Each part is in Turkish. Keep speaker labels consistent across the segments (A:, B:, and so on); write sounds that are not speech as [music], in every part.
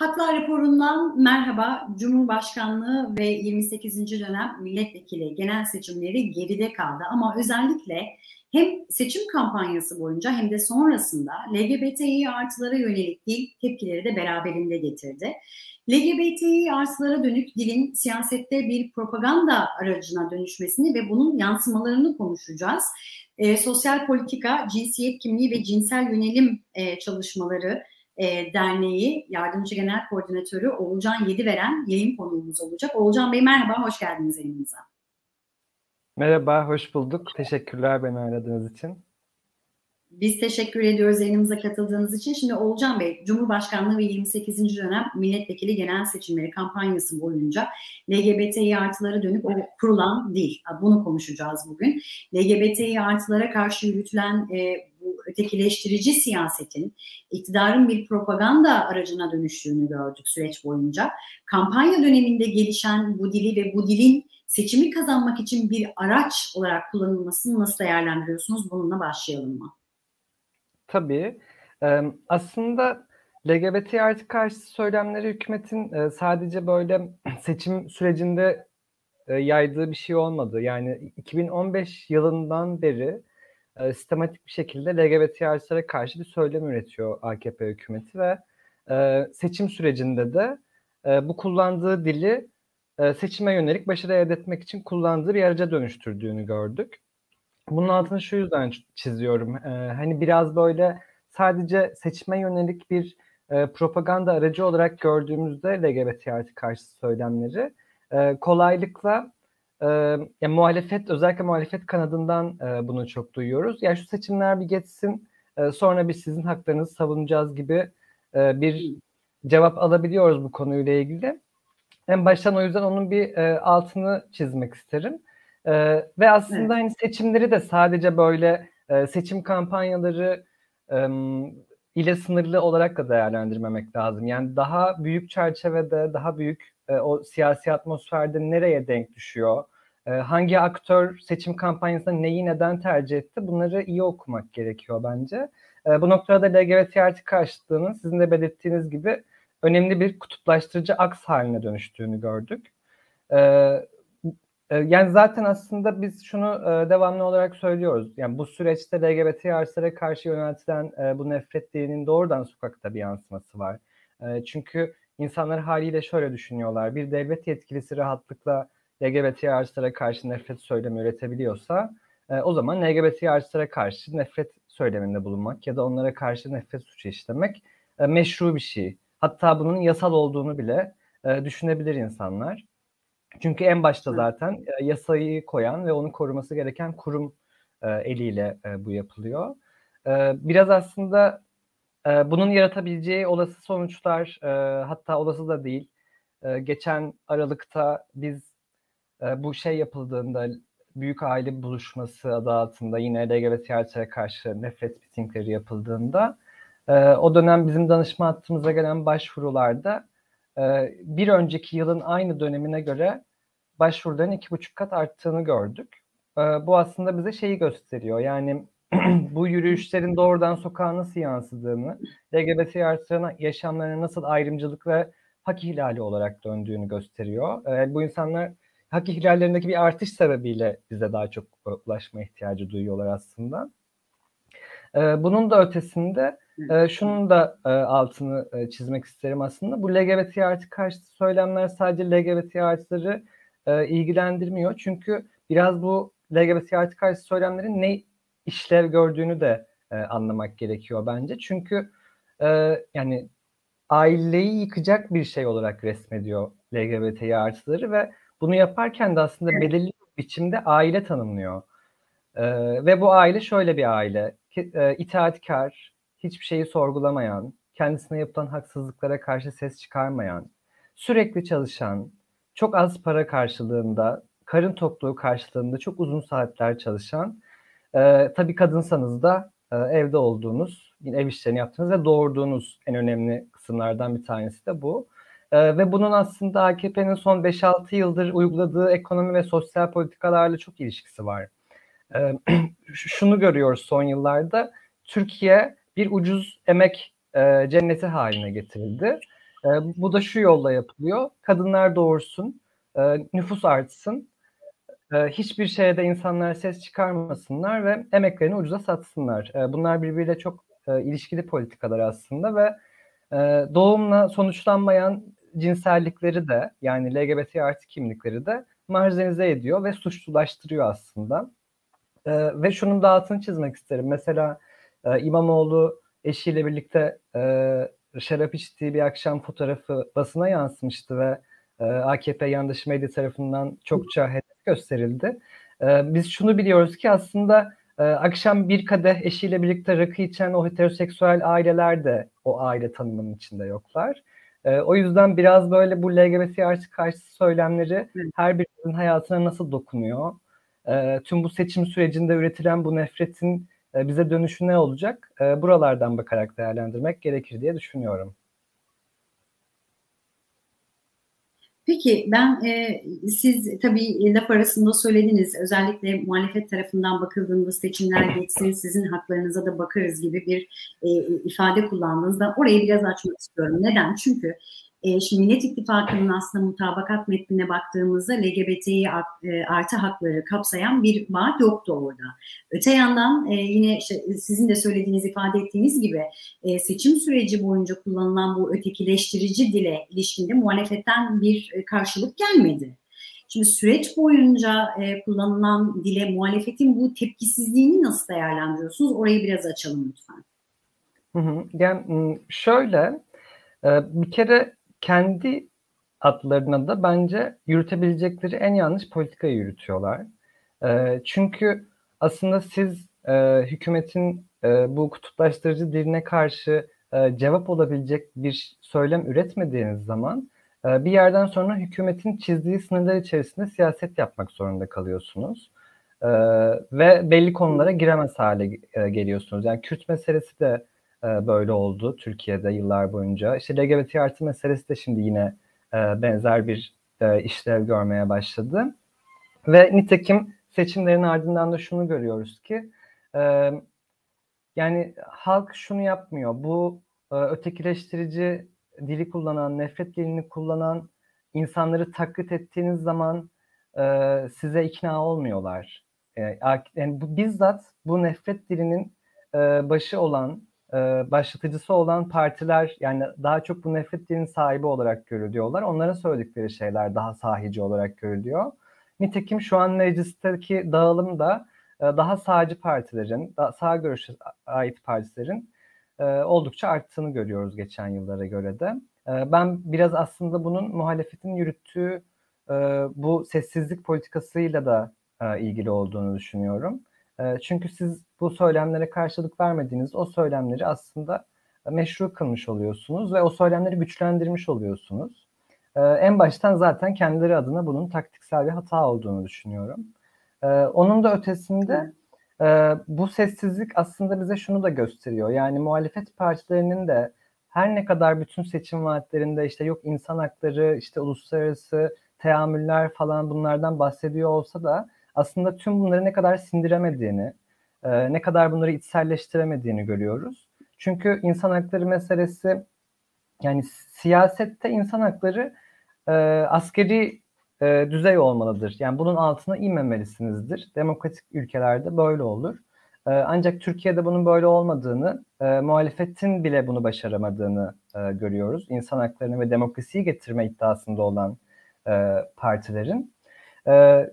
A: Haklar raporundan merhaba. Cumhurbaşkanlığı ve 28. dönem milletvekili genel seçimleri geride kaldı ama özellikle hem seçim kampanyası boyunca hem de sonrasında LGBTİ artılara yönelik dil tepkileri de beraberinde getirdi. LGBTİ artılara dönük dilin siyasette bir propaganda aracına dönüşmesini ve bunun yansımalarını konuşacağız. E, sosyal politika, cinsiyet kimliği ve cinsel yönelim e, çalışmaları e, Derneği Yardımcı Genel Koordinatörü Oğulcan Yediveren yayın konuğumuz olacak. Oğulcan Bey merhaba, hoş geldiniz yayınımıza.
B: Merhaba, hoş bulduk. Teşekkürler beni aradığınız için.
A: Biz teşekkür ediyoruz yayınımıza katıldığınız için. Şimdi Oğulcan Bey, Cumhurbaşkanlığı ve 28. dönem milletvekili genel seçimleri kampanyası boyunca LGBTİ artılara dönük o kurulan değil. Bunu konuşacağız bugün. LGBTİ artılara karşı yürütülen e, ötekileştirici siyasetin iktidarın bir propaganda aracına dönüştüğünü gördük süreç boyunca. Kampanya döneminde gelişen bu dili ve bu dilin seçimi kazanmak için bir araç olarak kullanılmasını nasıl değerlendiriyorsunuz? Bununla başlayalım mı?
B: Tabii. Aslında LGBT artı karşıtı söylemleri hükümetin sadece böyle [clears throat] seçim sürecinde yaydığı bir şey olmadı. Yani 2015 yılından beri sistematik bir şekilde LGBT artılara karşı bir söylem üretiyor AKP hükümeti ve seçim sürecinde de bu kullandığı dili seçime yönelik başarı elde etmek için kullandığı bir araca dönüştürdüğünü gördük. Bunun altını şu yüzden çiziyorum. Ee, hani biraz böyle sadece seçime yönelik bir e, propaganda aracı olarak gördüğümüzde LGBT artı karşı söylemleri e, kolaylıkla e, yani muhalefet özellikle muhalefet kanadından e, bunu çok duyuyoruz. Ya şu seçimler bir geçsin e, sonra biz sizin haklarınızı savunacağız gibi e, bir cevap alabiliyoruz bu konuyla ilgili. En baştan o yüzden onun bir e, altını çizmek isterim. E, ve aslında evet. hani seçimleri de sadece böyle e, seçim kampanyaları e, ile sınırlı olarak da değerlendirmemek lazım. Yani daha büyük çerçevede, daha büyük e, o siyasi atmosferde nereye denk düşüyor? E, hangi aktör seçim kampanyasında neyi neden tercih etti? Bunları iyi okumak gerekiyor bence. E, bu noktada LGBT artı karşıtlığının sizin de belirttiğiniz gibi önemli bir kutuplaştırıcı aks haline dönüştüğünü gördük. E, ee, yani zaten aslında biz şunu e, devamlı olarak söylüyoruz. Yani bu süreçte LGBT artılara karşı yöneltilen e, bu nefret dilinin doğrudan sokakta bir yansıması var. E, çünkü insanlar haliyle şöyle düşünüyorlar. Bir devlet yetkilisi rahatlıkla LGBT artılara karşı nefret söylemi üretebiliyorsa o zaman LGBT artılara karşı nefret söyleminde bulunmak ya da onlara karşı nefret suçu işlemek meşru bir şey. Hatta bunun yasal olduğunu bile düşünebilir insanlar. Çünkü en başta zaten e, yasayı koyan ve onu koruması gereken kurum e, eliyle e, bu yapılıyor. E, biraz aslında e, bunun yaratabileceği olası sonuçlar e, hatta olası da değil. E, geçen Aralık'ta biz e, bu şey yapıldığında büyük aile buluşması adı altında yine LGBT artıya karşı nefret mitingleri yapıldığında e, o dönem bizim danışma hattımıza gelen başvurularda e, bir önceki yılın aynı dönemine göre başvuruların iki buçuk kat arttığını gördük. E, bu aslında bize şeyi gösteriyor. Yani [clears throat] bu yürüyüşlerin doğrudan sokağa nasıl yansıdığını, LGBT artılarına yaşamlarına nasıl ayrımcılık ve hak ihlali olarak döndüğünü gösteriyor. Bu insanlar hak ihlallerindeki bir artış sebebiyle bize daha çok ulaşma ihtiyacı duyuyorlar aslında. E, bunun da ötesinde e, şunun da e, altını e, çizmek isterim aslında. Bu LGBT artı karşıtı söylemler sadece LGBT artıları e, ilgilendirmiyor. Çünkü biraz bu LGBT artı karşı söylemlerin ne işlev gördüğünü de e, anlamak gerekiyor bence. Çünkü e, yani aileyi yıkacak bir şey olarak resmediyor LGBT artıları ve bunu yaparken de aslında belirli bir biçimde aile tanımlıyor. E, ve bu aile şöyle bir aile. E, itaatkar, hiçbir şeyi sorgulamayan, kendisine yapılan haksızlıklara karşı ses çıkarmayan, sürekli çalışan, çok az para karşılığında, karın tokluğu karşılığında çok uzun saatler çalışan, e, tabii kadınsanız da e, evde olduğunuz, yine ev işlerini yaptığınız ve doğurduğunuz en önemli kısımlardan bir tanesi de bu. E, ve bunun aslında AKP'nin son 5-6 yıldır uyguladığı ekonomi ve sosyal politikalarla çok ilişkisi var. [clears throat] E, şunu görüyoruz son yıllarda, Türkiye bir ucuz emek e, cenneti haline getirildi. E, bu da şu yolla yapılıyor. Kadınlar doğursun, e, nüfus artsın, e, hiçbir şeyde insanlar ses çıkarmasınlar ve emeklerini ucuza satsınlar. Bunlar birbiriyle çok ilişkili politikalar aslında ve doğumla sonuçlanmayan cinsellikleri de yani LGBT artı kimlikleri de marjinalize ediyor ve suçlulaştırıyor aslında. E, ve şunun da altını çizmek isterim. Mesela e, İmamoğlu eşiyle birlikte e, şarap içtiği bir akşam fotoğrafı basına yansımıştı ve e, AKP yandaşı medya tarafından çokça hedef gösterildi. E, biz şunu biliyoruz ki aslında e, akşam bir kadeh eşiyle birlikte rakı içen o heteroseksüel aileler de o aile tanımının içinde yoklar. E, o yüzden biraz böyle bu LGBT artı karşı söylemleri her birimizin hayatına nasıl dokunuyor? E, tüm bu seçim sürecinde üretilen bu nefretin e, bize dönüşü ne olacak? E, buralardan bakarak değerlendirmek gerekir diye düşünüyorum.
A: Peki ben e, siz tabii laf arasında söylediniz özellikle muhalefet tarafından bakıldığında seçimler geçsin sizin haklarınıza da bakarız gibi bir e, ifade kullandığınızda orayı biraz açmak istiyorum. Neden? Çünkü e, şimdi Millet İttifakı'nın aslında mutabakat metnine baktığımızda LGBTİ e, artı hakları kapsayan bir vaat yoktu orada. Öte yandan e, yine işte sizin de söylediğiniz, ifade ettiğiniz gibi e, seçim süreci boyunca kullanılan bu ötekileştirici dile ilişkinde muhalefetten bir e, karşılık gelmedi. Şimdi süreç boyunca e, kullanılan dile muhalefetin bu tepkisizliğini nasıl değerlendiriyorsunuz? Orayı biraz açalım lütfen.
B: Yani şöyle bir kere kendi adlarına da bence yürütebilecekleri en yanlış politikayı yürütüyorlar. E, çünkü aslında siz e, hükümetin e, bu kutuplaştırıcı diline karşı e, cevap olabilecek bir söylem üretmediğiniz zaman e, bir yerden sonra hükümetin çizdiği sınırlar içerisinde siyaset yapmak zorunda kalıyorsunuz. E, ve belli konulara giremez hale e, geliyorsunuz. Yani Kürt meselesi de e, böyle oldu Türkiye'de yıllar boyunca. İşte LGBT artı meselesi de şimdi yine e, benzer bir e, işlev görmeye başladı. Ve nitekim seçimlerin ardından da şunu görüyoruz ki yani halk şunu yapmıyor. Bu ötekileştirici dili kullanan, nefret dilini kullanan insanları taklit ettiğiniz zaman size ikna olmuyorlar. Yani bu bizzat bu nefret dilinin başı olan e, başlatıcısı olan partiler yani daha çok bu nefret dilinin sahibi olarak görülüyorlar. Onların söyledikleri şeyler daha sahici olarak görülüyor. Nitekim şu an meclisteki dağılım da e, daha sağcı partilerin, daha sağ görüşe ait partilerin e, oldukça arttığını görüyoruz geçen yıllara göre de. Ben biraz aslında bunun muhalefetin yürüttüğü bu sessizlik politikasıyla da ilgili olduğunu düşünüyorum. Ee, çünkü siz bu söylemlere karşılık vermediğiniz o söylemleri aslında meşru kılmış oluyorsunuz ve o söylemleri güçlendirmiş oluyorsunuz. Ee, en baştan zaten kendileri adına bunun taktiksel bir hata olduğunu düşünüyorum. Ee, onun da ötesinde e, bu sessizlik aslında bize şunu da gösteriyor. Yani muhalefet partilerinin de her ne kadar bütün seçim vaatlerinde işte yok insan hakları, işte uluslararası teamüller falan bunlardan bahsediyor olsa da aslında tüm bunları ne kadar sindiremediğini, e, ne kadar bunları içselleştiremediğini görüyoruz. Çünkü insan hakları meselesi yani siyasette insan hakları e, askeri e, düzey olmalıdır. Yani bunun altına inmemelisinizdir. Demokratik ülkelerde böyle olur. E, ancak Türkiye'de bunun böyle olmadığını, e, muhalefetin bile bunu başaramadığını e, görüyoruz. İnsan haklarını ve demokrasiyi getirme iddiasında olan e, partilerin. E,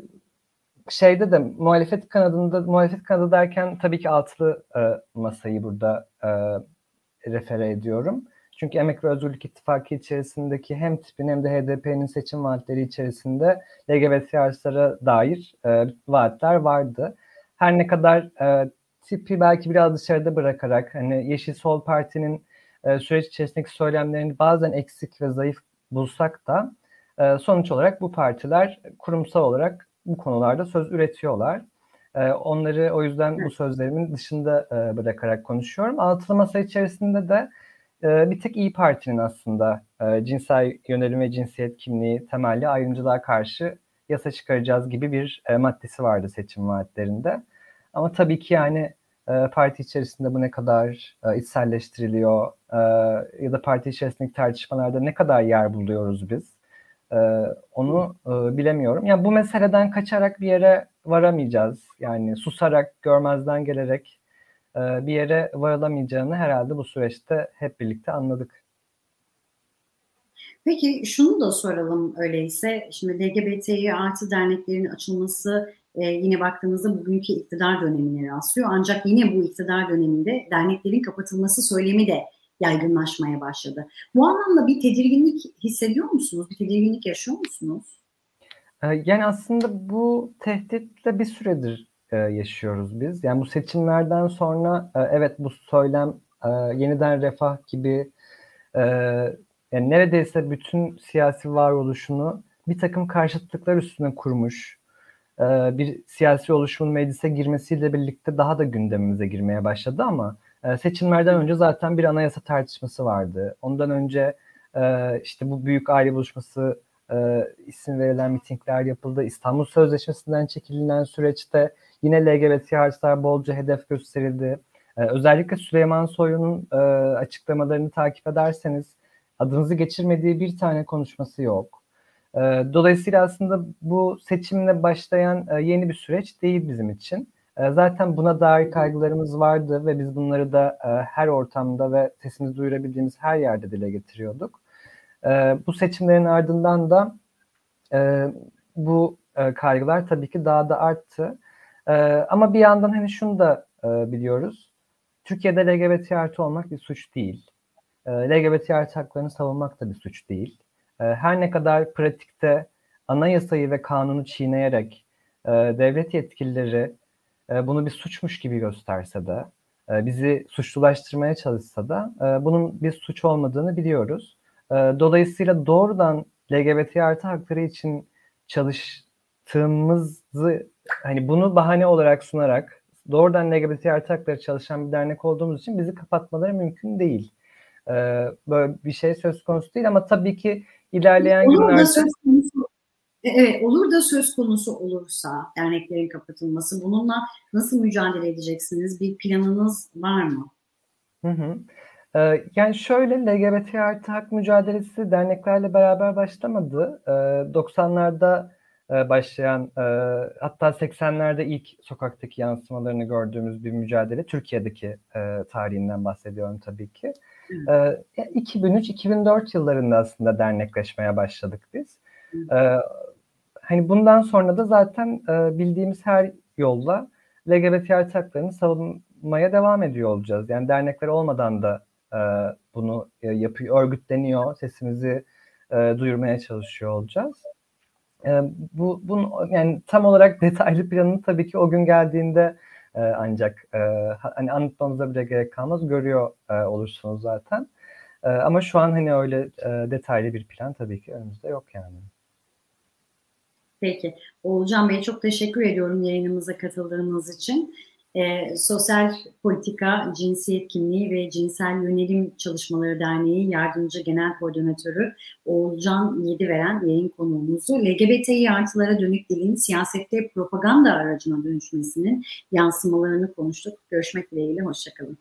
B: şeyde de muhalefet kanadında muhalefet kanadı derken tabii ki altılı e, masayı burada e, refere ediyorum. Çünkü Emek ve Özgürlük İttifakı içerisindeki hem tipin hem de HDP'nin seçim vaatleri içerisinde LGBT artılara dair e, vaatler vardı. Her ne kadar e, tipi belki biraz dışarıda bırakarak hani Yeşil Sol Parti'nin e, süreç içerisindeki söylemlerini bazen eksik ve zayıf bulsak da e, sonuç olarak bu partiler kurumsal olarak bu konularda söz üretiyorlar. E, onları o yüzden bu sözlerimin dışında e, bırakarak konuşuyorum. Altılı masa içerisinde de e, bir tek İyi Parti'nin aslında e, cinsel yönelim ve cinsiyet kimliği temelli ayrımcılığa karşı yasa çıkaracağız gibi bir e, maddesi vardı seçim vaatlerinde. Ama tabii ki yani e, parti içerisinde bu ne kadar e, içselleştiriliyor e, ya da parti içerisindeki tartışmalarda ne kadar yer buluyoruz biz e, onu e, bilemiyorum. Yani bu meseleden kaçarak bir yere varamayacağız. Yani susarak, görmezden gelerek e, bir yere varılamayacağını herhalde bu süreçte hep birlikte anladık.
A: Peki şunu da soralım öyleyse. Şimdi LGBTİ artı derneklerin açılması e, yine baktığımızda bugünkü iktidar dönemine rastlıyor. Ancak yine bu iktidar döneminde derneklerin kapatılması söylemi de yaygınlaşmaya başladı. Bu anlamda bir tedirginlik hissediyor musunuz? Bir tedirginlik yaşıyor musunuz?
B: E, yani aslında bu tehditle bir süredir e, yaşıyoruz biz. Yani bu seçimlerden sonra e, evet bu söylem e, yeniden refah gibi yani neredeyse bütün siyasi varoluşunu bir takım karşıtlıklar üstüne kurmuş bir siyasi oluşumun meclise girmesiyle birlikte daha da gündemimize girmeye başladı ama e, seçimlerden önce zaten bir anayasa tartışması vardı. Ondan önce e, işte bu büyük aile buluşması e, isim verilen mitingler yapıldı. İstanbul Sözleşmesi'nden çekililen süreçte yine LGBT artılar bolca hedef gösterildi. özellikle Süleyman Soylu'nun açıklamalarını takip ederseniz adınızı geçirmediği bir tane konuşması yok. E, dolayısıyla aslında bu seçimle başlayan e, yeni bir süreç değil bizim için. E, zaten buna dair kaygılarımız vardı ve biz bunları da e, her ortamda ve sesimizi duyurabildiğimiz her yerde dile getiriyorduk. E, bu seçimlerin ardından da bu kaygılar tabii ki daha da arttı. Ama bir yandan hani şunu da biliyoruz. Türkiye'de LGBT artı olmak bir suç değil. LGBT artı haklarını savunmak da bir suç değil. Her ne kadar pratikte anayasayı ve kanunu çiğneyerek devlet yetkilileri e, bunu bir suçmuş gibi gösterse de, e, bizi suçlulaştırmaya çalışsa da e, bunun bir suç olmadığını biliyoruz. E, dolayısıyla doğrudan LGBT artı hakları için çalıştığımızı, hani bunu bahane olarak sunarak doğrudan LGBT artı hakları çalışan bir dernek olduğumuz için bizi kapatmaları mümkün değil. E, böyle bir şey söz konusu değil ama tabii ki ilerleyen günlerde... Söz konusu,
A: evet, olur da söz konusu olursa derneklerin kapatılması bununla nasıl mücadele edeceksiniz? Bir planınız var mı?
B: Hı hı. Ee, yani şöyle LGBT artı hak mücadelesi derneklerle beraber başlamadı. Ee, 90'larda e, başlayan e, hatta 80'lerde ilk sokaktaki yansımalarını gördüğümüz bir mücadele. Türkiye'deki e, tarihinden bahsediyorum tabii ki. E, 2003-2004 yıllarında aslında dernekleşmeye başladık biz. E, hani bundan sonra da zaten e, bildiğimiz her yolla LGBT artı savunmaya devam ediyor olacağız. Yani dernekler olmadan da e, bunu e, yapıyor, örgütleniyor, sesimizi e, duyurmaya çalışıyor olacağız. E, bu bunun yani tam olarak [laughs] detaylı planını tabii ki o gün geldiğinde e, ancak e, hani anlatmamıza bile gerek kalmaz görüyor e, olursunuz zaten. E, ama şu an hani öyle e, detaylı bir plan tabii ki önümüzde yok yani.
A: Peki. Oğulcan Bey çok teşekkür ediyorum yayınımıza katıldığınız için. E, Sosyal Politika, Cinsiyet Kimliği ve Cinsel Yönelim Çalışmaları Derneği Yardımcı Genel Koordinatörü Oğulcan Yediveren yayın konuğumuzu LGBTİ artılara dönük dilin siyasette propaganda aracına dönüşmesinin yansımalarını konuştuk. Görüşmek dileğiyle, hoşçakalın.